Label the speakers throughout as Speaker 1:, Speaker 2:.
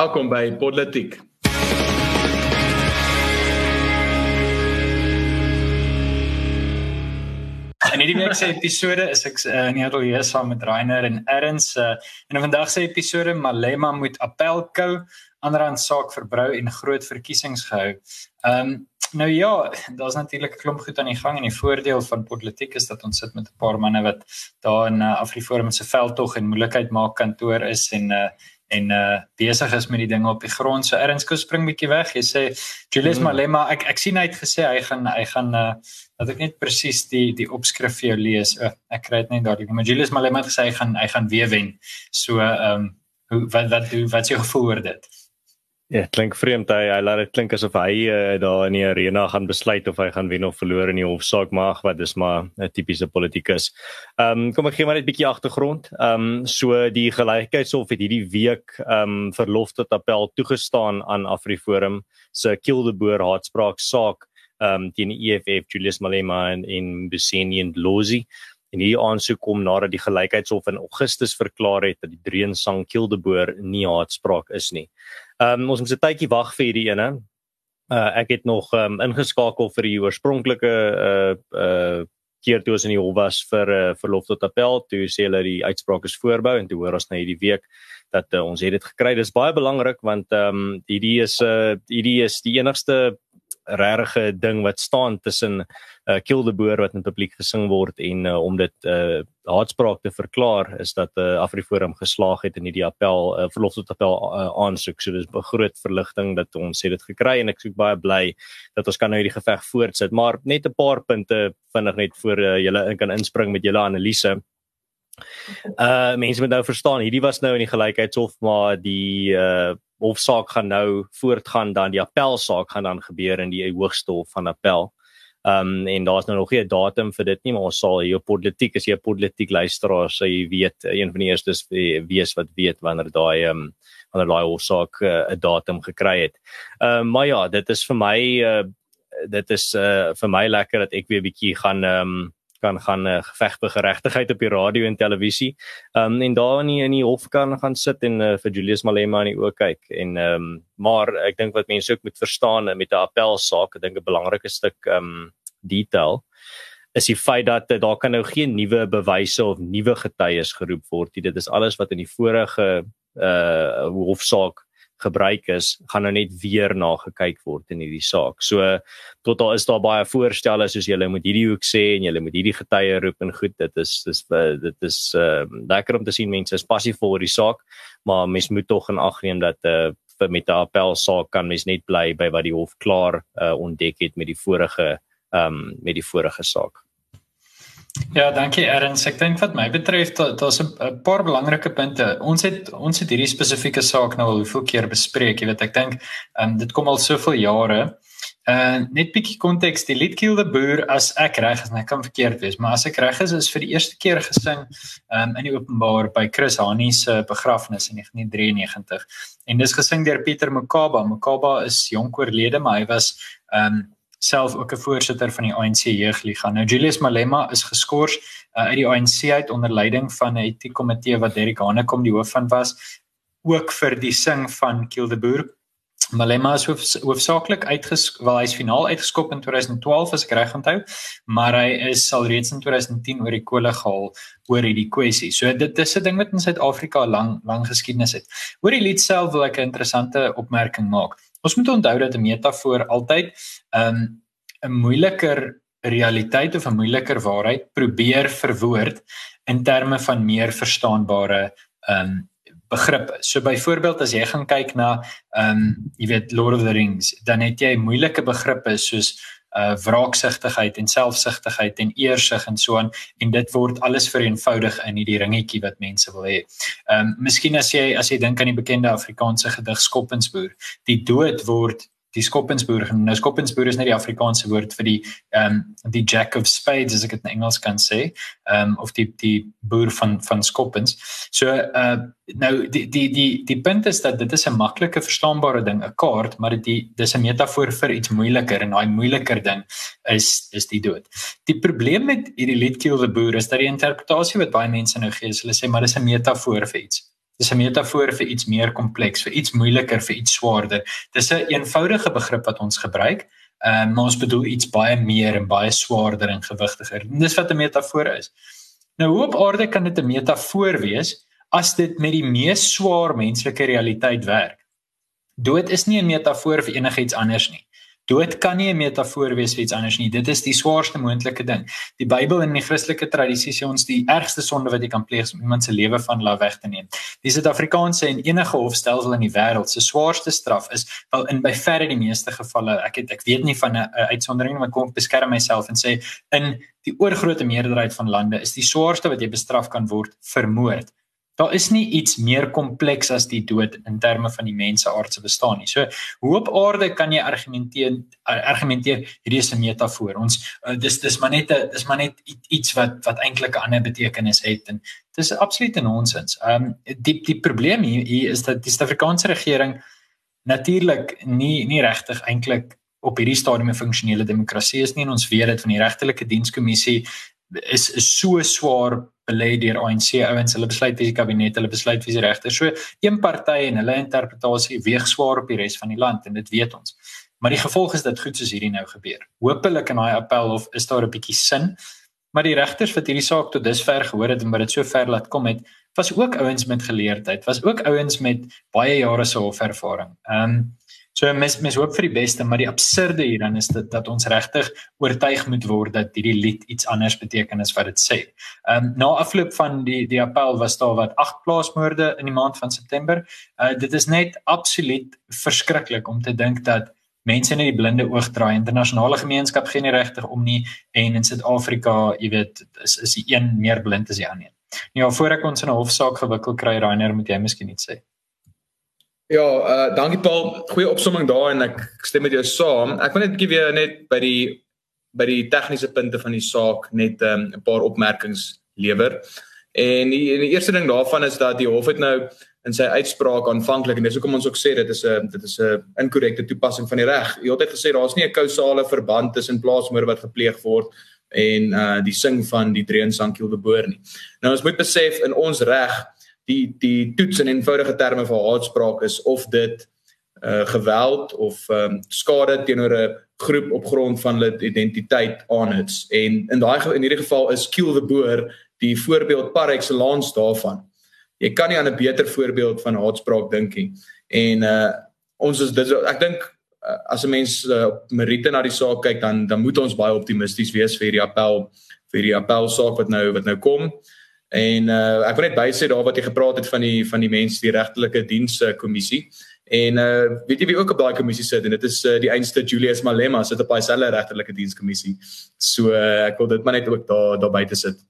Speaker 1: Welkom by Politiek.
Speaker 2: In hierdie week se episode is ek uh, in Nederland saam met Rainer en Erns uh, en in vandag se episode Malema moet appel kou, ander aan saak verbrou en groot verkiesings gehou. Ehm um, nou ja, daar's natuurlik 'n klomp goed aan die gang en die voordeel van politiek is dat ons sit met 'n paar manne wat daar in uh, Afriforum se veldtog en moeilikheid maak kantoor is en uh, en uh besig is met die dinge op die grond. So Erns kom spring bietjie weg. Jy sê Julius mm. Malema, ek ek sien hy het gesê hy gaan hy gaan uh dat ek net presies die die opskrif vir jou lees. Oh, ek kry dit net dadelik. Maar Julius Malema het gesê hy gaan hy gaan weer wen. So ehm um, hoe wat wat hoe wat is jou gevoel oor dit?
Speaker 3: Ja, klink vreemd hy hy laat dit klink asof hy uh, daar in die arena gaan besluit of hy gaan wen of verloor in die hofsaak maar wat dis maar 'n tipiese politikus. Ehm um, kom ek gee maar net 'n bietjie agtergrond. Ehm um, so die gelykheidshof het hierdie week ehm um, verlof tot appel toegestaan aan Afriforum se Kildeboer haatspraak saak ehm um, teen die EFF Julius Malema en in Buseni en Lozi en hierdie aansoek kom nadat die gelykheidshof in Augustus verklaar het dat die Dreensang Kildeboer nie haatspraak is nie. Ehm um, ons moet 'n tydjie wag vir hierdie ene. Uh ek het nog ehm um, ingeskakel vir die oorspronklike uh uh keer toe ons in die hof was vir uh, verlof tot appel, toe sê hulle die uitspraak is voorbou en toe hoor ons nou hierdie week dat uh, ons het dit gekry. Dis baie belangrik want ehm um, hierdie is uh hierdie is die enigste regte ding wat staan tussen uh, Kill the Boer wat in publiek gesing word en uh, om dit uh, haatspraak te verklaar is dat uh, Afriforum geslaag het in hierdie appel uh, verlof tot appel uh, aansoek. So dis 'n groot verligting dat ons het dit gekry en ek is baie bly dat ons kan nou hierdie geveg voortsit. Maar net 'n paar punte vinnig net voor uh, julle kan inspring met julle analise. Uh mense moet nou verstaan, hierdie was nou in die gelykheidshof maar die uh hofsaak gaan nou voortgaan dan die appelsaak gaan dan gebeur in die hoogste hof van appel. Um en daar's nou nog nie 'n datum vir dit nie, maar ons sal hier op politiek as jy 'n politiek luisteraar sê jy weet een van die eerstes wees wat weet wanneer daai um wanneer daai hofsaak uh, 'n uh, datum gekry het. Um maar ja, dit is vir my uh, dit is uh, vir my lekker dat ek weer bietjie gaan um kan gaan uh, geveg vir geregtigheid op die radio en televisie. Ehm um, en daar in die, in die hof kan gaan sit en uh, vir Julius Malema in die oë kyk en ehm um, maar ek dink wat mense ook moet verstaan uh, met 'n appelsaak, ek dink 'n belangrike stuk ehm um, detail is die feit dat daar kan nou geen nuwe bewyse of nuwe getuies geroep word nie. Dit is alles wat in die vorige uh hofsaak gebruik is, gaan nou net weer na gekyk word in hierdie saak. So tot daar is daar baie voorstelle soos julle moet hierdie hoek sê en julle moet hierdie getuie roep en goed, dit is dis dit is uh lekker om te sien mense is passief vir die saak, maar mens moet tog in ag neem dat uh met 'n appel saak kan mens net bly by wat die hof klaar uh ontdek het met die vorige um met die vorige saak.
Speaker 2: Ja, dankie Erns. Ek dink wat my betref, daar's 'n paar belangrike punte. Ons het ons het hierdie spesifieke saak nou al hoeveel keer bespreek, jy weet, ek dink um, dit kom al soveel jare. Uh net bietjie konteks, die lied Kill the Boer as ek reg is, en ek kan verkeerd wees, maar as ek reg is, is vir die eerste keer gesing um, in die openbaar by Chris Hani se begrafnis in 1993. En dis gesing deur Pieter Mokaba. Mokaba is jonk oorlede, maar hy was um self ook 'n voorsitter van die ANC jeugliga. Nou Julius Malema is geskort uh, uit die ANC uit onder leiding van 'n etiekkomitee wat Derek Hanekom die hoof van was, ook vir die sing van Kill the Boer. Malema is hoof, hoofsaaklik uitgeskop, wel hy's finaal uitgeskop in 2012 as ek reg onthou, maar hy is al reeds in 2010 oor die kolle gehaal oor hierdie kwessie. So dit is 'n ding wat in Suid-Afrika lang lang geskiedenis het. Oor die lied self wil ek 'n interessante opmerking maak. Ons moet onthou dat 'n metafoor altyd 'n um, moeiliker realiteit of 'n moeiliker waarheid probeer verwoord in terme van meer verstaanbare um begrippe. So byvoorbeeld as jy gaan kyk na um jy weet Lord of the Rings, dan het jy moeilike begrippe soos uh wraaksugtigheid en selfsugtigheid en eersug en so aan en dit word alles vereenvoudig in hierdie ringetjie wat mense wil hê. Ehm um, miskien as jy as jy dink aan die bekende Afrikaanse gedig Skoppensboer, die dood word die Skoppensboer genoem. Nou Skoppensboer is net die Afrikaanse woord vir die ehm um, die jack of spades as ek dit in Engels kan sê, ehm um, of die die boer van van Skoppens. So uh nou die die die die punt is dat dit is 'n maklike verstaanbare ding, 'n kaart, maar dit dis 'n metafoor vir iets moeiliker en daai moeiliker ding is is die dood. Die probleem met hierdie lied Kill the Boer is dat die interpretasie wat baie mense nou gee, hulle sê maar dis 'n metafoor vir iets. Dis 'n metafoor vir iets meer kompleks, vir iets moeiliker, vir iets swaarder. Dis 'n een eenvoudige begrip wat ons gebruik, um, maar ons bedoel iets baie meer en baie swaarder en gewigtiger. En dis wat 'n metafoor is. Nou hoe op aarde kan dit 'n metafoor wees as dit met die mees swaar menslike realiteit werk? Dood is nie 'n metafoor vir enigiets anders nie. Dood kan nie 'n metafoor wees vir iets anders nie. Dit is die swaarste moontlike ding. Die Bybel en die Christelike tradisie sê ons die ergste sonde wat jy kan pleeg is om iemand se lewe van laat weg te neem. Die Suid-Afrikaanse en enige hofstelsel in die wêreld se swaarste straf is wel in by verre die meeste gevalle. Ek het ek weet nie van 'n uitsondering nie, maar kom ek beskerm myself en sê in die oorgrootste meerderheid van lande is die swaarste wat jy bestraf kan word vermoord daar is nie iets meer kompleks as die dood in terme van die mensaard se bestaan nie. So hoe op aarde kan jy argumenteer argumenteer hierdie is 'n metafoor. Ons uh, dis dis maar net 'n dis maar net iets wat wat eintlik 'n ander betekenis het en dis absolute nonsens. Ehm um, die die probleem hier, hier is dat die Suid-Afrikaanse regering natuurlik nie nie regtig eintlik op hierdie stadium 'n funksionele demokrasie is nie en ons weet dit van die regtelike dienskommissie is, is so swaar belê deur ANC ouens hulle besluit wie se kabinet hulle besluit wie se regter so een party en hulle interpretasie weeg swaar op die res van die land en dit weet ons. Maar die gevolg is dat goed soos hierdie nou gebeur. Hopelik in daai appel of is daar 'n bietjie sin maar die regters wat hierdie saak tot dusver gehoor het en wat dit so ver laat kom het was ook ouens met geleerdheid was ook ouens met baie jare se hofervaring ehm um, So mes mes hoop vir die beste, maar die absurde hierdan is dit dat ons regtig oortuig moet word dat hierdie lied iets anders beteken as wat dit sê. Ehm um, na afloop van die die appel was daar wat agt plaasmoorde in die maand van September. Uh dit is net absoluut verskriklik om te dink dat mense net die blinde oog draai. Internasionale gemeenskap gee nie regtig om nie en in Suid-Afrika, jy weet, is is die een meer blind as die ander. Ja, voor ek ons in 'n hofsaak gewikkel kry, Rainer, moet jy miskien iets sê.
Speaker 1: Ja, uh dankie Paul. Goeie opsomming daar en ek stem met jou saam. Ek wil net 'n bietjie weer net by die by die tegniese punte van die saak net um, 'n um, paar opmerkings lewer. En die, die eerste ding daarvan is dat die hof het nou in sy uitspraak aanvanklik en dis hoekom ons ook sê dit is 'n dit is 'n inkorrekte toepassing van die reg. Hy het gesê daar's nie 'n kausale verband tussen plaasmoord wat gepleeg word en uh die sing van die Dreun Sankiel de Boer nie. Nou ons moet besef in ons reg die die toets in eenvoudige terme vir haatspraak is of dit uh geweld of um skade teenoor 'n groep op grond van hulle identiteit aanhits en in daai in hierdie geval is kill the boer die voorbeeld par excellence daarvan. Jy kan nie aan 'n beter voorbeeld van haatspraak dink nie. En uh ons is dit ek dink uh, as 'n mens uh, op Merite na die saak kyk dan dan moet ons baie optimisties wees vir hierdie appel vir hierdie appel saak wat nou wat nou kom. En uh ek wil net bysê daar wat jy gepraat het van die van die mense die regtelike dienste kommissie. En uh weet jy wie ook op daai kommissie sit en dit is uh, die einste Julius Malema sit op daai selfe regtelike dienskommissie. So uh, ek wil dit maar net ook daar daar buite sit.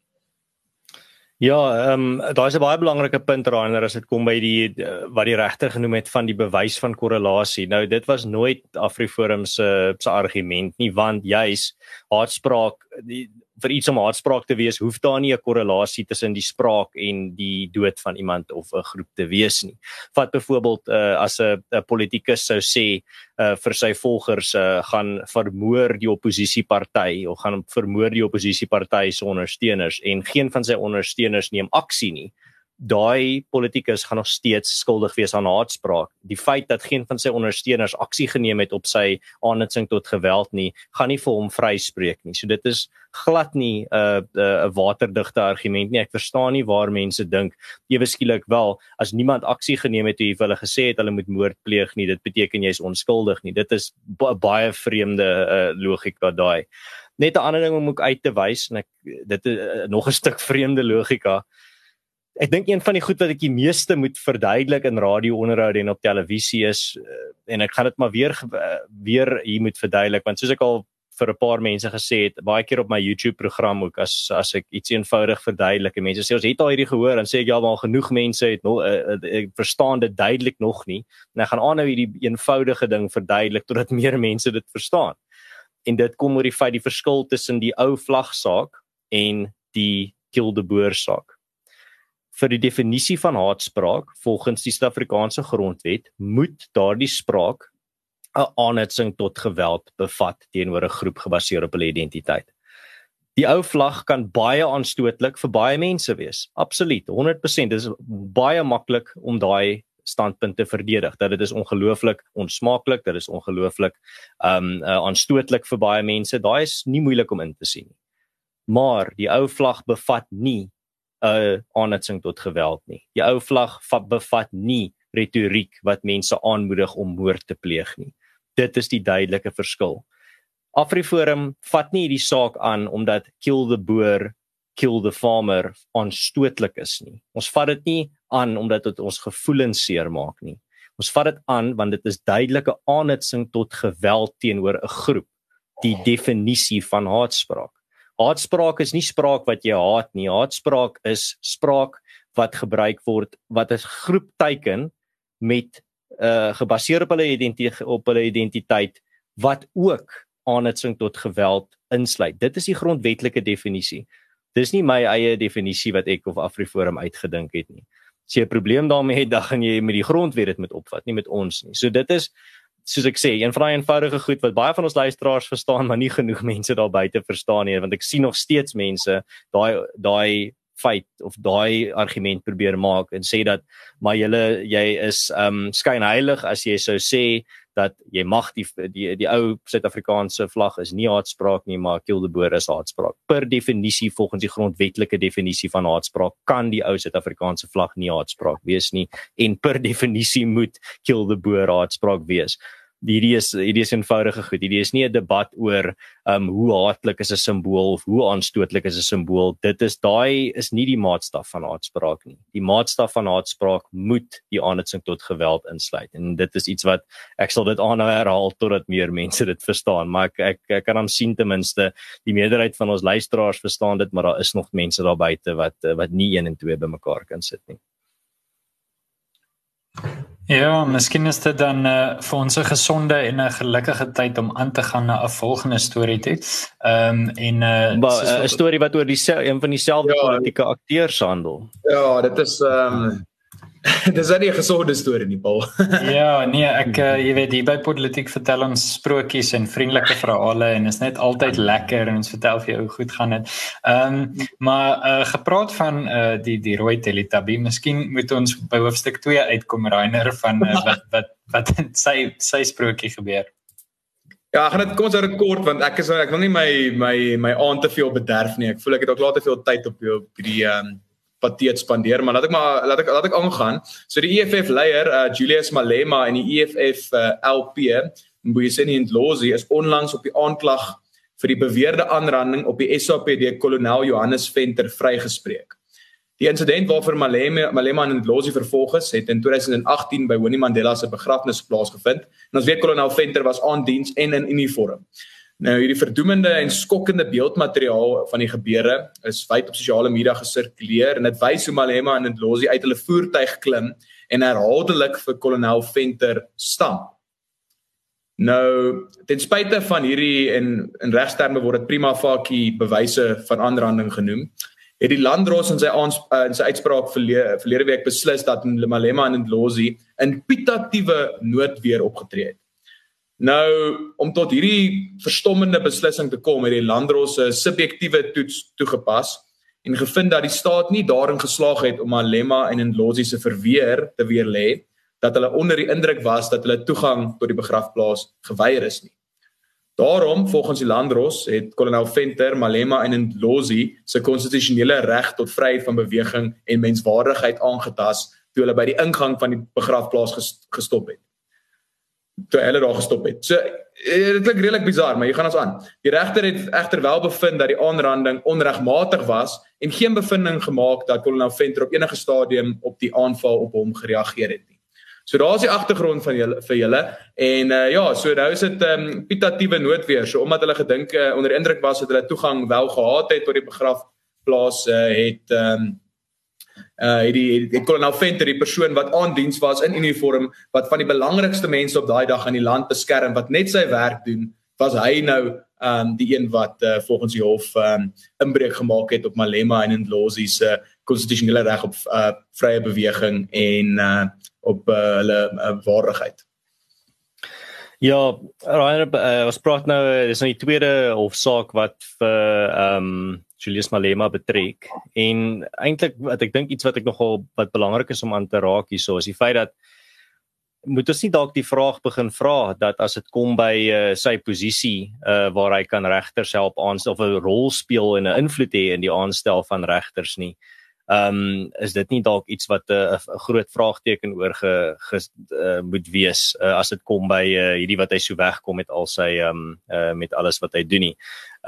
Speaker 3: Ja, ehm um, daar is 'n baie belangrike punt Rainer as dit kom by die wat die regter genoem het van die bewys van korrelasie. Nou dit was nooit Afriforum se se argument nie want juis haatspraak die vir iets om haatspraak te wees, hoef daar nie 'n korrelasie tussen die spraak en die dood van iemand of 'n groep te wees nie. Vat byvoorbeeld uh, as 'n politikus sou sê uh, vir sy volgers uh, gaan vermoor die oppositieparty of gaan vermoor die oppositieparty se ondersteuners en geen van sy ondersteuners neem aksie nie daai politikus gaan nog steeds skuldig wees aan haatspraak. Die feit dat geen van sy ondersteuners aksie geneem het op sy aanhitsing tot geweld nie, gaan nie vir hom vryspreek nie. So dit is glad nie 'n uh, 'n uh, waterdigte argument nie. Ek verstaan nie waar mense dink ewe skielik wel as niemand aksie geneem het toe hulle gesê het hulle moet moord pleeg nie, dit beteken jy's onskuldig nie. Dit is ba baie vreemde uh, logika daai. Net 'n ander ding om ook uit te wys en ek dit is uh, nog 'n stuk vreemde logika ek dink een van die goed wat ek die meeste moet verduidelik in radio-onderhoude en op televisie is uh, en ek gaan dit maar weer uh, weer hier moet verduidelik want soos ek al vir 'n paar mense gesê het baie keer op my YouTube program ook as as ek iets eenvoudig verduidelik en mense sê ons het al hierdie gehoor dan sê ek ja maar genoeg mense het nog uh, ek verstaan dit duidelik nog nie. En ek gaan aanhou hierdie eenvoudige ding verduidelik totdat meer mense dit verstaan. En dit kom oor die feit die verskil tussen die ou vlagsaak en die Kildeboer saak vir die definisie van haatspraak volgens die Suid-Afrikaanse grondwet moet daardie spraak 'n aanhitsing tot geweld bevat teenoor 'n groep gebaseer op hulle identiteit. Die ou vlag kan baie aanstootlik vir baie mense wees. Absoluut, 100%. Dit is baie maklik om daai standpunt te verdedig dat dit is ongelooflik onsmaaklik, dit is ongelooflik um uh, aanstootlik vir baie mense. Daai is nie moeilik om in te sien nie. Maar die ou vlag bevat nie 'n uh, aanhitsing tot geweld nie. Die ou vlag bevat nie retoriek wat mense aanmoedig om moord te pleeg nie. Dit is die duidelike verskil. Afriforum vat nie hierdie saak aan omdat kill the boer kill the farmer aanstootlik is nie. Ons vat dit nie aan omdat dit ons gevoelens seermaak nie. Ons vat dit aan want dit is duidelike aanhitsing tot geweld teenoor 'n groep. Die definisie van haatspraak. Haatspraak is nie spraak wat jy haat nie. Haatspraak is spraak wat gebruik word wat 'n groep teiken met uh gebaseer op hulle identiteit op hulle identiteit wat ook aanhitsing tot geweld insluit. Dit is die grondwetlike definisie. Dis nie my eie definisie wat ek of Afriforum uitgedink het nie. As jy 'n probleem daarmee het, dan gaan jy met die grondwet dit moet opvat, nie met ons nie. So dit is soos ek sê, een van daai eenvoudige goed wat baie van ons luisteraars verstaan, maar nie genoeg mense daar buite verstaan nie, want ek sien nog steeds mense daai daai feit of daai argument probeer maak en sê dat maar julle jy is um skynheilig as jy sou sê dat jy mag die die die ou Suid-Afrikaanse vlag is nie haatspraak nie maar kill the boer is haatspraak. Per definisie volgens die grondwetlike definisie van haatspraak kan die ou Suid-Afrikaanse vlag nie haatspraak wees nie en per definisie moet kill the boer haatspraak wees hierdie is hierdie is eenvoudige goed. Hierdie is nie 'n debat oor um hoe haatlik is 'n simbool of hoe aanstootlik is 'n simbool. Dit is daai is nie die maatstaf van haatspraak nie. Die maatstaf van haatspraak moet die aanhitsing tot geweld insluit. En dit is iets wat ek sal dit aanhou herhaal totdat meer mense dit verstaan. Maar ek ek, ek kan hom sien ten minste die meerderheid van ons luisteraars verstaan dit, maar daar is nog mense daar buite wat wat nie 1 en 2 bymekaar kan sit nie.
Speaker 2: Ja, miskien is dit dan uh, vir ons 'n gesonde en 'n gelukkige tyd om aan te gaan na 'n volgende storie toe. Ehm um, en uh,
Speaker 3: 'n storie wat oor die een van dieselfde ja, politieke akteurs handel.
Speaker 1: Ja, dit is ehm um, Dis nie 'n gesonde storie nie, Paul.
Speaker 2: ja, nee, ek uh, jy weet hier by Politiek vertel ons sprokies en vriendelike verhale en is net altyd lekker en ons vertel vir jou hoe goed gaan dit. Ehm um, maar uh, gepraat van uh, die die rooi Teletubby, miskien moet ons by hoofstuk 2 uitkom Reiner van uh, wat wat wat sy sy sprokie gebeur.
Speaker 1: Ja, gaan dit kom ons hou kort want ek is ek wil nie my my my aand te veel bederf nie. Ek voel ek het ook laat te veel tyd op jou op die ehm um, pateet spandeer, maar laat ek maar laat ek laat ek aangaan. So die EFF leier, uh, Julius Malema en die EFF uh, LP, Mbuyiseni Ndlozi is onlangs op die aanklag vir die beweerde aanranding op die SAPD kolonel Johannes Venter vrygespreek. Die insident waarvoor Malema Malema en Ndlozi vervolg is, het in 2018 by Winnie Mandela se begrafnis plaasgevind. En ons weet kolonel Venter was aan diens en in uniform. Nou hierdie verdoemende en skokkende beeldmateriaal van die gebeure is wyd op sosiale media gesirkuleer en dit wys hoe Malema en Ndlozi uit hulle voertuig klim en herhaaldelik vir kolonel Venter stamp. Nou ten spyte van hierdie en in regsterme word dit prima facie bewyse van aanranding genoem, het die landdros in sy aans, uh, in sy uitspraak verlede, verlede week beslis dat Malema en Ndlozi in pitatiewe noodweer opgetree het. Nou om tot hierdie verstommende beslissing te kom het die landdros se subjektiewe toets toegepas en gevind dat die staat nie daarin geslaag het om Malema en Ndlozi se verweer te weerlê dat hulle onder die indruk was dat hulle toegang tot die begrafplaas geweier is nie. Daarom volgens die landdros het kolonel Venter Malema en Ndlozi se konstitusionele reg tot vryheid van beweging en menswaardigheid aangetast toe hulle by die ingang van die begrafplaas gestop het toe hulle daar gestop het. So eh, dit klink redelik bizar, maar jy gaan ons aan. Die regter het egter wel bevind dat die aanranding onregmatig was en geen bevinding gemaak dat kolonel Venter op enige stadium op die aanval op hom gereageer het nie. So daar's die agtergrond van julle vir julle en uh, ja, so nou is dit 'n um, ehm, pitatiewe noodweer. So omdat hulle gedink uh, onder indruk was dat hulle toegang wel gehad het tot die begrafplaas uh, het um, uh het die kolonel Venter die persoon wat aan diens was in uniform wat van die belangrikste mense op daai dag aan die land beskerm wat net sy werk doen was hy nou um die een wat uh, volgens die hof um inbreuk gemaak het op Malema en Ndlozi se konstitusionele reg op uh vrye beweging en uh op uh, hulle uh, waardigheid.
Speaker 3: Ja, Ryan, uh, ons praat nou dis nou die tweede hofsaak wat vir ehm um, Julius Malema betrek. En eintlik wat ek dink iets wat ek nogal wat belangrik is om aan te raak hierso is die feit dat moet ons nie dalk die vraag begin vra dat as dit kom by uh, sy posisie uh, waar hy kan regters help aanstel of 'n rol speel en 'n invloed hê in die aanstel van regters nie. Ehm um, is dit nie dalk iets wat 'n uh, groot vraagteken oor ge, ge uh, moet wees uh, as dit kom by uh, hierdie wat hy so wegkom met al sy ehm um, uh, met alles wat hy doen nie.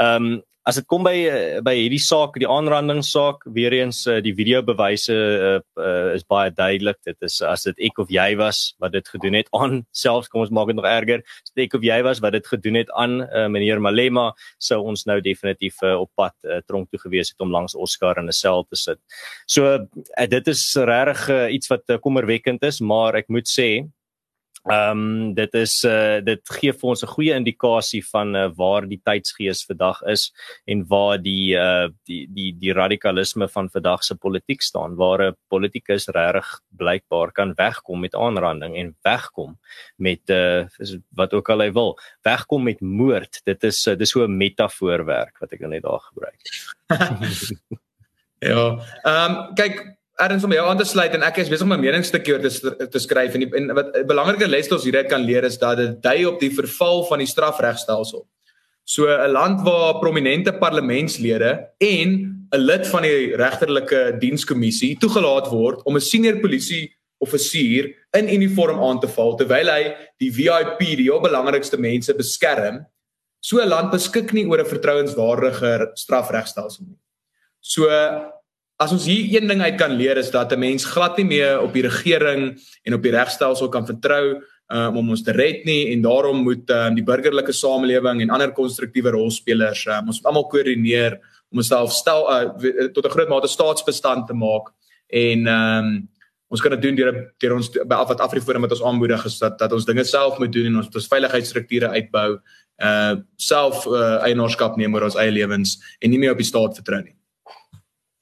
Speaker 3: Ehm um, as dit kom by eh, by hierdie saak, die aanrandingssaak, weer eens eh, die videobewyse uh, uh, is baie duidelik. Dit is as dit ek of jy was wat dit gedoen het aan selfs kom ons maak dit nog erger. As dit ek of jy was wat dit gedoen het aan uh, meneer Malema, sou ons nou definitief uh, op pad uh, tronk toe gewees het om langs Oscar in 'n sel te sit. So uh, dit is regtig uh, iets wat uh, kommerwekkend is, maar ek moet sê Ehm um, dit is uh dit gee vir ons 'n goeie indikasie van uh, waar die tydsgees vandag is en waar die uh die die die radikalisme van vandag se politiek staan waar 'n politikus regtig blykbaar kan wegkom met aanranding en wegkom met uh wat ook al hy wil wegkom met moord. Dit is uh, dis so 'n metafoorwerk wat ek nou net daar gebruik.
Speaker 1: Ja ehm um, kyk erns om jou aan te sluit en ek is besig om 'n meningsstukkie oor te te skryf en, die, en wat 'n belangrike les wat ons hieruit kan leer is dat dit dui op die verval van die strafregstelsel. So 'n land waar prominente parlementslede en 'n lid van die regterlike dienskommissie toegelaat word om 'n senior polisie offisier in uniform aan te val terwyl hy die VIP, die heel belangrikste mense beskerm. So 'n land beskik nie oor 'n vertrouenswaardige strafregstelsel nie. So As ons hier een ding uit kan leer is dat 'n mens glad nie meer op die regering en op die regstelsel kan vertrou um, om ons te red nie en daarom moet um, die burgerlike samelewing en ander konstruktiewe rolspelers um, ons moet almal koördineer om onsself stel uh, tot 'n groot mate staatsbestand te maak en um, ons kan dit doen deur deur ons by wat Afriforum met ons aanmoedig is dat dat ons dinge self moet doen en ons ons veiligheidsstrukture uitbou uh self uh, eienaarskap neem oor ons eie lewens en nie meer op die staat vertrou nie.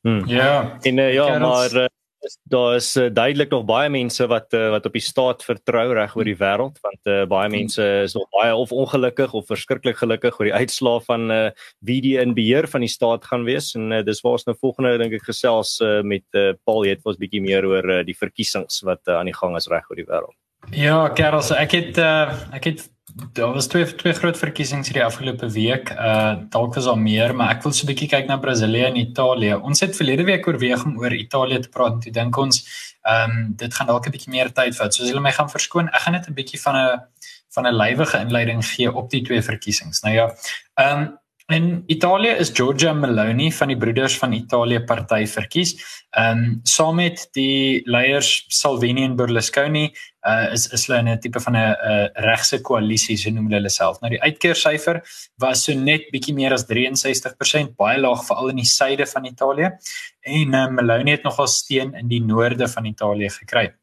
Speaker 3: Hmm. Ja. En uh, ja, maar uh, daar is uh, duidelik nog baie mense wat uh, wat op die staat vertrou reg oor die wêreld want uh, baie hmm. mense is nog baie of ongelukkig of verskriklik gelukkig oor die uitslae van uh, wie die in beheer van die staat gaan wees en uh, dis waar ons nou volgende dink ek gesels uh, met uh, Paul het ons bietjie meer oor uh, die verkiesings wat uh, aan die gang is reg oor die wêreld.
Speaker 2: Ja, Karel, ek het uh, ek het daar was twee twee groot verkiesings hierdie afgelope week. Uh dalk was daar meer, maar ek wil so 'n bietjie kyk na Brasilië en Italië. Ons het verlede week oorweeg om oor Italië te praat en toe dink ons ehm um, dit gaan dalk 'n bietjie meer tyd vat. So as julle my gaan verskoon, ek gaan net 'n bietjie van 'n van 'n lywige inleiding gee op die twee verkiesings. Nou ja, ehm um, In Italië is Giorgia Meloni van die Broeders van Italië party verkies. Ehm um, saam met die leiers Salvini en Berlusconi uh, is is hulle 'n tipe van 'n uh, regse koalisie, so noem hulle self. Nou die uitkeersyfer was so net bietjie meer as 63%, baie laag veral in die suide van Italië. En uh, Meloni het nogal steun in die noorde van Italië gekry.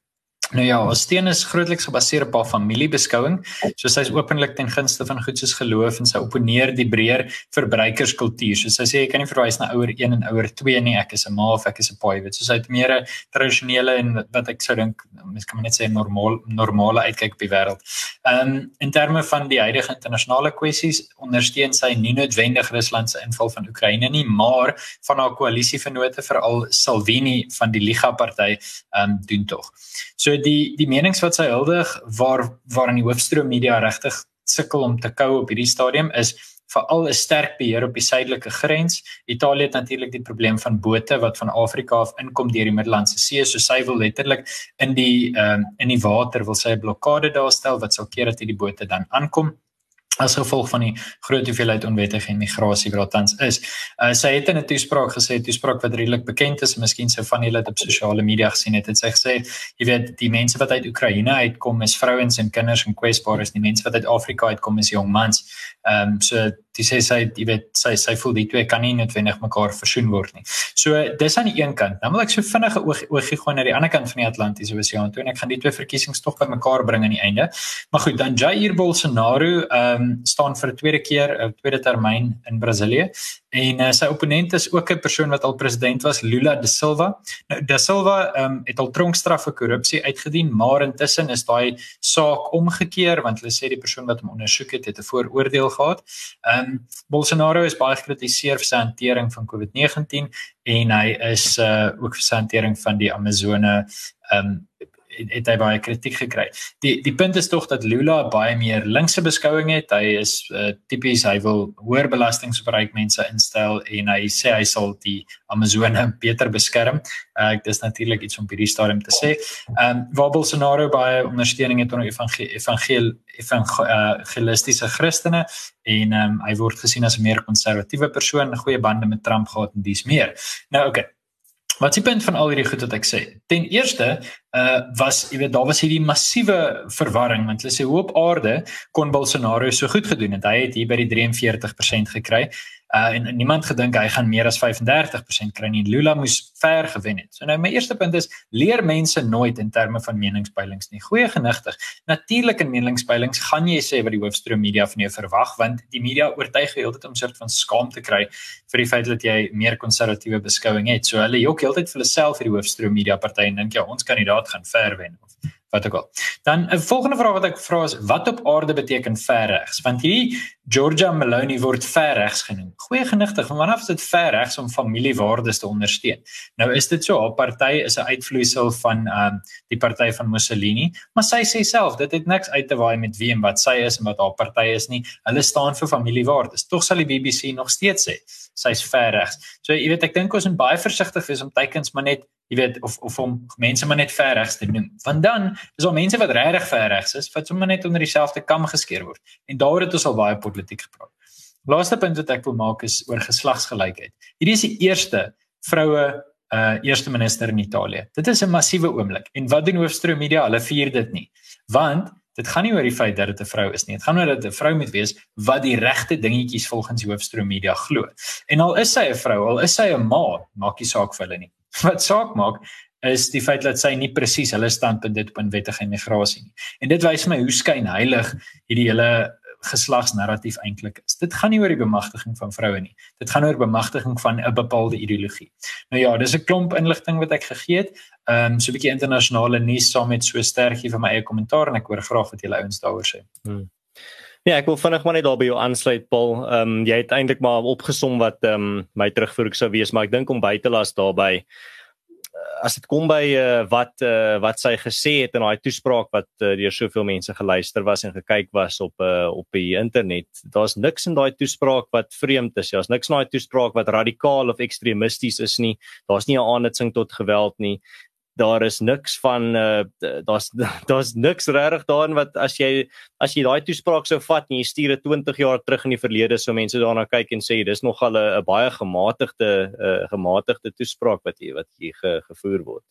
Speaker 2: Nou ja, ons steun is grootliks gebaseer op haar familiebeskouing. So sy is openlik ten gunste van goed soos geloof en sy opponeer die breër verbruikerskultuur. So sy sê jy kan nie verwys na ouer 1 en ouer 2 nie. Ek is 'n ma of ek is 'n pa, weet. So sy het meer 'n tradisionele en wat ek sou dink, mens kan net sê normaal normale uitkyk op die wêreld. Ehm um, in terme van die huidige internasionale kwessies ondersteun sy nie noodwendig Rusland se inval van Oekraïne nie, maar van haar koalisievennote veral Salvini van die Liga party ehm um, doen tog. So die die menings wat sy huldig waar waar in die hoofstroom media regtig sukkel om te kou op hierdie stadium is veral 'n sterk beheer op die suidelike grens. Italië het natuurlik die probleem van bote wat van Afrika af inkom deur die Middellandse See, so sy wil letterlik in die ehm uh, in die water wil sy 'n blokkade daar stel wat sal keer dat hierdie bote dan aankom as gevolg van die groot hoeveelheid onwettige immigrasie wat tans is. Uh, sy het in 'n toespraak gesê, 'n toespraak wat redelik bekend is, miskien sou van julle dit op sosiale media gesien het, het sy gesê, jy weet, die mense wat uit Oekraïne uitkom is vrouens en kinders en kwesbares, die mense wat uit Afrika uitkom is jong mans. Ehm um, so die sê sy jy weet sy sy voel die twee kan nie noodwendig mekaar versoen word nie. So dis aan die een kant. Dan wil ek so vinnige oog oogie gooi na die ander kant van die Atlantiese Oseaan toe en ek gaan die twee verkiesings tog bymekaar bring aan die einde. Maar goed, dan Jair Bolsonaro ehm um, um, staan vir 'n tweede keer 'n tweede termyn in Brasilië en uh, sy opponent is ook 'n persoon wat al president was Lula da Silva. Nou da Silva um, het al tronkstraf vir korrupsie uitgedien, maar intussen is daai saak omgekeer want hulle sê die persoon wat hom ondersoek het het 'n vooroordeel gehad. Um, Bolsonaro is baie gekritiseer vir sy hantering van COVID-19 en hy is uh, ook vir sy hantering van die Amazone um, het, het hy baie kritiek gekry. Die die punt is tog dat Lula baie meer linkse beskouing het. Hy is uh, tipies hy wil hoër belastings op ryk mense instel en hy sê hy sal die Amazone beter beskerm. Uh, ek dis natuurlik iets om hierdie stadium te sê. Ehm um, waar Bolsonaro baie ondersteuning het onder evangel evangel evangelistiese Christene en ehm um, hy word gesien as 'n meer konservatiewe persoon, goeie bande met Trump gehad en dis meer. Nou oké. Okay. Wat die punt van al hierdie goed wat ek sê? Ten eerste, uh was jy weet daar was hierdie massiewe verwarring want hulle sê hoe op aarde kon Bolsonaro so goed gedoen het. Hy het hier by die 43% gekry. Uh en, niemand gedink hy gaan meer as 35% kry nie. Lula moes ver gewen het. So nou my eerste punt is leer mense nooit in terme van meningspeilings nie. Goeie genigtig. Natuurlik in meningspeilings gaan jy sê wat die hoofstroom media van jou verwag want die media oortuig jou heeltyd om 'n soort van skaam te kry vir die feit dat jy meer konservatiewe beskouing het. So hulle jok heeltyd vir hulle self vir die hoofstroom media party en dink ja, ons kandidaat gaan ver wen of wat ook al. Dan 'n volgende vraag wat ek vra is wat op aarde beteken ver regs? Want hierdie Georgia Maloney word ver regs genoem. Goeie genigtig, van wanneer is dit ver regs om familiewaardes te ondersteun? Nou is dit so, haar party is 'n uitvloeisel van ehm um, die party van Mussolini, maar sy sê self dit het niks uit te waai met wie en wat sy is en wat haar party is nie. Hulle staan vir familiewaardes. Tog sal die BBC nog steeds sê sy's ver regs. So jy weet ek dink ons moet baie versigtig wees om teikens maar net jy weet of of om mense maar net ver regs te noem. Want dan is daar mense wat regtig ver regs is wat sommer net onder dieselfde kam geskeer word. En daar het ons al baie politiek gepraat. Laaste punt wat ek wil maak is oor geslagsgelykheid. Hierdie is die eerste vroue uh eerste minister in Italië. Dit is 'n massiewe oomblik. En wat doen hoofstroom media? Hulle vier dit nie. Want dit gaan nie oor die feit dat dit 'n vrou is nie. Dit gaan oor dat 'n vrou moet wees wat die regte dingetjies volgens hoofstroom media glo. En al is sy 'n vrou, al is sy 'n ma, maak nie saak vir hulle nie. Wat saak maak is die feit dat sy nie presies hulle standpunt dit op wettige immigrasie nie. En dit wys my hoe skyn heilig hierdie hele geslagsnarratief eintlik is. Dit gaan nie oor die bemagtiging van vroue nie. Dit gaan oor bemagtiging van 'n bepaalde ideologie. Nou ja, dis 'n klomp inligting wat ek gegee het. Ehm um, so 'n bietjie internasionale nuus saam met so sterkie van my eie kommentaar en ek hoor graag wat julle ouens daaroor sê. Hmm.
Speaker 3: Ja, ek wil vinnig maar net daar by jou aansluit Paul. Ehm um, jy het eintlik maar opgesom wat ehm um, my terugvoer sou wees, maar ek dink om by te las daarbey as dit kom by uh, wat uh, wat sy gesê het in daai toespraak wat uh, deur soveel mense geluister was en gekyk was op uh, op die internet, daar's niks in daai toespraak wat vreemd is. Daar's niks in daai toespraak wat radikaal of ekstremisties is nie. Daar's nie 'n aanhitsing tot geweld nie daar is niks van uh daar's daar's niks regtig daarin wat as jy as jy daai toespraak sou vat en jy stuur dit 20 jaar terug in die verlede so mense daarna kyk en sê dis nog al 'n baie gematigde uh gematigde toespraak wat hier wat hier ge, gevoer word.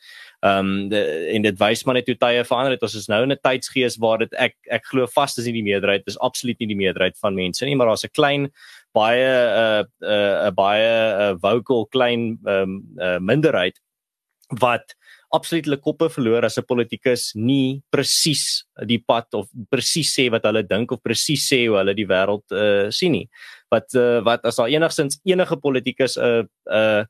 Speaker 3: Um de, en dit wys maar net hoe tye verander het. Ons is nou in 'n tydsgees waar dit ek ek glo vas dis nie die meerderheid dis absoluut nie die meerderheid van mense nie maar daar's 'n klein baie 'n uh, 'n uh, baie uh, vocal klein um uh, minderheid wat absoluut hulle koppe verloor as 'n politikus nie presies die pad of presies sê wat hulle dink of presies sê hoe hulle die wêreld uh, sien nie. Wat uh, wat as daar enigsins enige politikus 'n uh, 'n uh,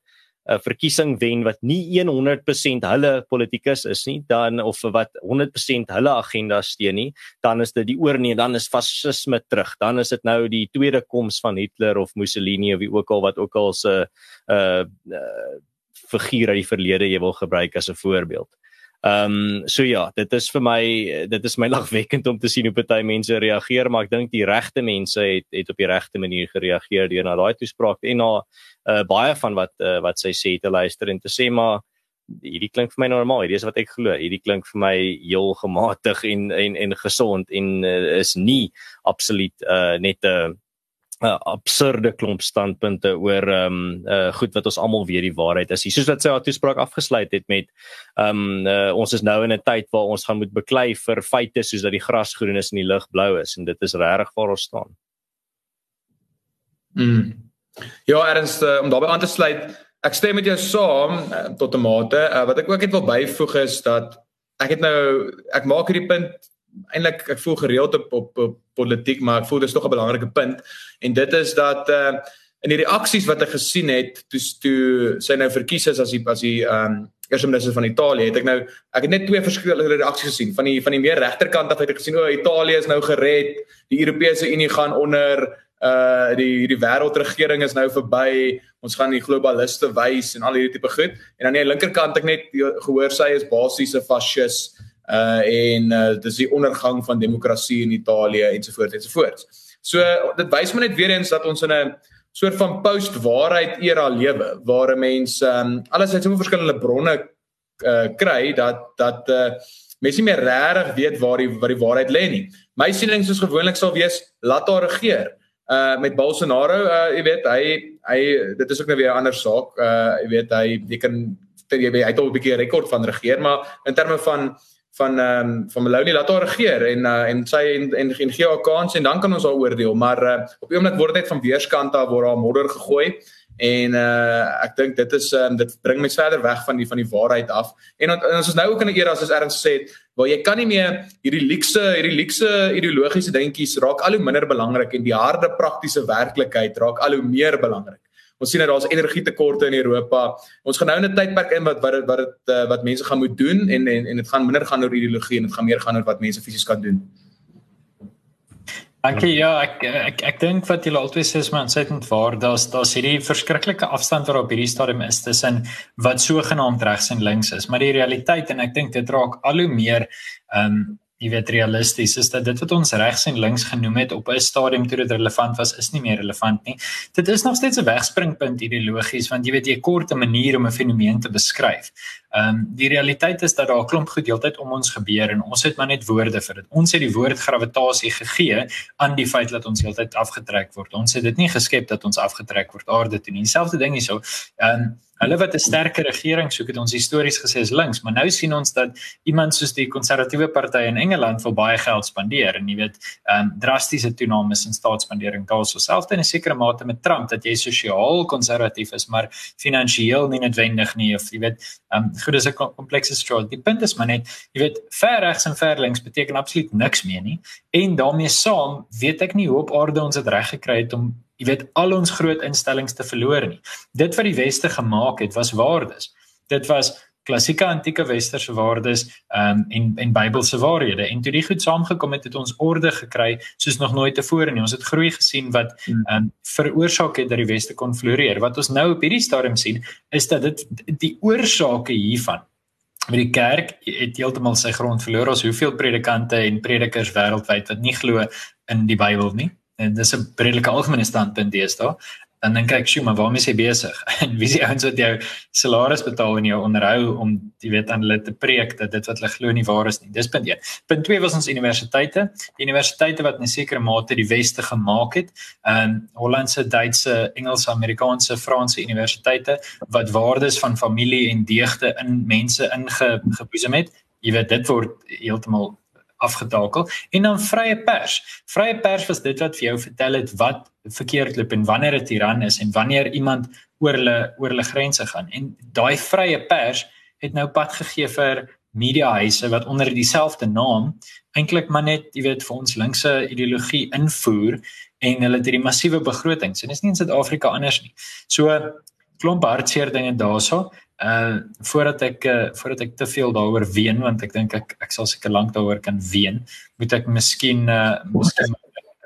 Speaker 3: 'n verkiesing wen wat nie 100% hulle politikus is nie, dan of wat 100% hulle agenda steun nie, dan is dit die oorneem, dan is fasisme terug. Dan is dit nou die tweede koms van Hitler of Mussolini of wie ook al wat ook al se uh, uh figuur uit die verlede jy wil gebruik as 'n voorbeeld. Ehm um, so ja, dit is vir my dit is my lagwekkend om te sien hoe party mense reageer, maar ek dink die regte mense het het op die regte manier gereageer deur na daai toespraak en na uh, baie van wat uh, wat sy sê te luister en te sê maar hierdie klink vir my normaal, hierdie is wat ek glo. Hierdie klink vir my heel gematig en en en gesond en uh, is nie absoluut uh, net 'n uh, 'n uh, absurde klomp standpunte oor ehm um, uh goed wat ons almal weet die waarheid is. Soos wat sy haar toespraak afgesluit het met ehm um, uh, ons is nou in 'n tyd waar ons gaan moet beklei vir feite soos dat die gras groen is en die lug blou is en dit is regtig waar ons staan.
Speaker 1: Mm. Ja, erns uh, om daarbey aan te sluit, ek stem met jou saam uh, tot 'n mate. Uh, wat ek ook net wil byvoeg is dat ek het nou ek maak hierdie punt eintlik ek voel gereeld op, op op politiek, maar ek voel dis tog 'n belangrike punt. En dit is dat uh in die reaksies wat ek gesien het toe toe sy nou verkies is as die as die um eerste minister van Italië het ek nou ek het net twee verskillende reaksies gesien. Van die van die meer regterkant af het ek gesien o Italië is nou gered. Die Europese Unie gaan onder. Uh die die wêreldregering is nou verby. Ons gaan die globaliste wys en al hierdie tipe goed. En aan die linkerkant ek net gehoor sy is basies 'n fascis uh en uh, dis die ondergang van demokrasie in Italië ensovoorts ensovoorts. So dit wys my net weer eens dat ons in 'n soort van post-waarheid era lewe waar 'n mens um, alles uit so verskillende bronne uh kry dat dat uh mense nie meer regtig weet waar die wat die waarheid lê nie. My siening soos gewoonlik sal wees laat haar regeer. Uh met Bolsonaro, uh jy weet, hy hy dit is ook nou weer 'n ander saak. Uh jy weet hy jy kan jy weet hy het al 'n bietjie rekord van regeer, maar in terme van van ehm um, van Meloni. Laat haar regeer en uh, en sy en en, en gee haar kans en dan kan ons haar oordeel. Maar uh, op 'n oomblik word dit van weerskante af word haar modder gegooi en uh, ek dink dit is um, dit bring my verder weg van die van die waarheid af. En, en ons is nou ook in 'n era soos erns sê waar jy kan nie meer hierdie luukse hierdie luukse ideologiese dingetjies raak al hoe minder belangrik en die harde praktiese werklikheid raak al hoe meer belangrik Ons sien dat daar's energietekorte in Europa. Ons gaan nou in 'n tydperk in wat wat wat dit uh, wat mense gaan moet doen en en en dit gaan minder gaan oor ideologie en dit gaan meer gaan oor wat mense fisies kan doen.
Speaker 2: Dankie ja, ek ek ek dink wat julle altyd sê is maar ontsettend waar. Daar's daar's hierdie verskriklike afstand wat op hierdie stadium is tussen wat sogenaamd regs en links is, maar die realiteit en ek dink dit raak al hoe meer ehm um, jy weet realisties is dat dit wat ons regs en links genoem het op 'n stadium toe dit relevant was is nie meer relevant nie. Dit is nog steeds 'n wegspringpunt ideologies want jy weet jy kort 'n manier om 'n fenomeen te beskryf. Ehm um, die realiteit is dat daar 'n klomp goed heeltyd om ons gebeur en ons het maar net woorde vir dit. Ons het die woord gravitasie gegee aan die feit dat ons heeltyd afgetrek word. Ons het dit nie geskep dat ons afgetrek word aarde toe nie. Dieselfde ding hierso. Ehm um, Hulle wat 'n sterker regering soek het ons histories gesê is links, maar nou sien ons dat iemand soos die konservatiewe party in Engeland wil baie geld spandeer en jy weet, ehm um, drastiese toenames in staatsspandering daar so selfs in 'n sekere mate met Trump dat jy sosiaal konservatief is, maar finansiëel nie noodwendig nie of jy weet, ehm um, goed is 'n komplekse straat. Die punt is maar net, jy weet, ver regs en ver links beteken absoluut niks meer nie en daarmee saam weet ek nie hoe op aarde ons dit reg gekry het om jy weet al ons groot instellings te verloor nie. Dit wat die weste gemaak het was waardes. Dit was klassieke antieke westerse waardes um, en en Bybelse waarhede. En toe die goed saamgekom het, het ons orde gekry soos nog nooit tevore nie. Ons het groei gesien wat um, veroorsaak het dat die weste kon floreer. Wat ons nou op hierdie stadium sien, is dat dit die oorsake hiervan met die kerk het heeltemal sy grond verloor. Ons hoeveel predikante en predikers wêreldwyd wat nie glo in die Bybel nie en dis 'n redelike algemene standpunt deesdae dan dink ek, "Sjoe, maar waarmee is jy besig?" En wie is die ouens wat jou salaris betaal en jou onderhou om jy weet aan hulle te preek dat dit wat hulle glo nie waar is nie. Dis punt 1. Punt 2 was ons universiteite. Die universiteite wat in 'n sekere mate die weste gemaak het, ehm um, Hollandse, Duitse, Engelse, Amerikaanse, Franse universiteite wat waardes van familie en deugde in mense ingeboesem het. Jy weet dit word heeltemal afgetakel en dan vrye pers. Vrye pers was dit wat vir jou vertel het wat verkeerd loop en wanneer 'n tiran is en wanneer iemand oor hulle oor hulle grense gaan. En daai vrye pers het nou pad gegee vir mediahuise wat onder dieselfde naam eintlik maar net, jy weet, vir ons linkse ideologie invoer en hulle het hierdie massiewe begrotings en dit is nie in Suid-Afrika anders nie. So klomp hartseer dinge daaroor uh voordat ek uh, voordat ek te veel daaroor ween want ek dink ek ek sal seker lank daaroor kan ween moet ek miskien uh miskien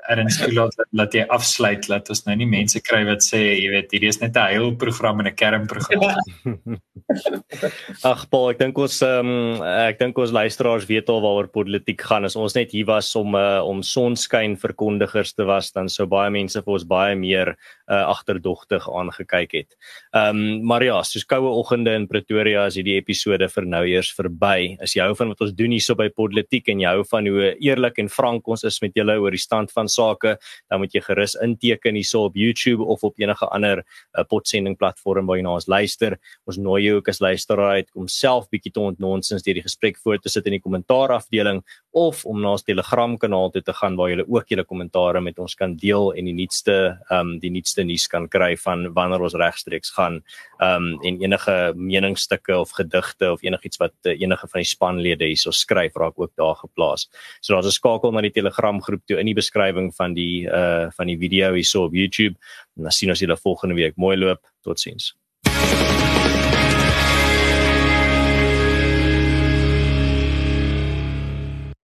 Speaker 2: erns laat laat jy afsluit laat ons nou nie mense kry wat sê jy weet hierdie is net 'n heilprogram en 'n kernprogram.
Speaker 3: Ag Paul, ek dink ons um, ek dink ons luisteraars weet al waaroor politiek gaan. As ons net hier was om uh, om sonskyn verkondigers te was, dan sou baie mense vir ons baie meer uh, agterdogtig aangekyk het. Ehm um, maar ja, soos koue oggende in Pretoria is hierdie episode vir nou eers verby. As jy hou van wat ons doen hierso by Politiek en jy hou van hoe eerlik en frank ons is met julle oor die stand van sake, dan moet jy gerus inteken hierso op YouTube of op enige ander uh, potsending platform waar jy na ons luister. Ons nooi jou ook as luisteraar uit om self bietjie te ontnonsens deur die gesprek voor te sit in die kommentaar afdeling of om na ons Telegram kanaal toe te gaan waar julle ook julle kommentare met ons kan deel en die nuutste ehm um, die nuutste nuus kan kry van wanneer ons regstreeks gaan ehm um, en enige meningsstukke of gedigte of enigiets wat uh, enige van die spanlede hierso skryf raak ook daar geplaas. So daar's 'n skakel na die Telegram groep toe in die beskrywing van die uh van die video hierso op YouTube. En dan sien ons julle volgende week. Mooi loop. Totsiens.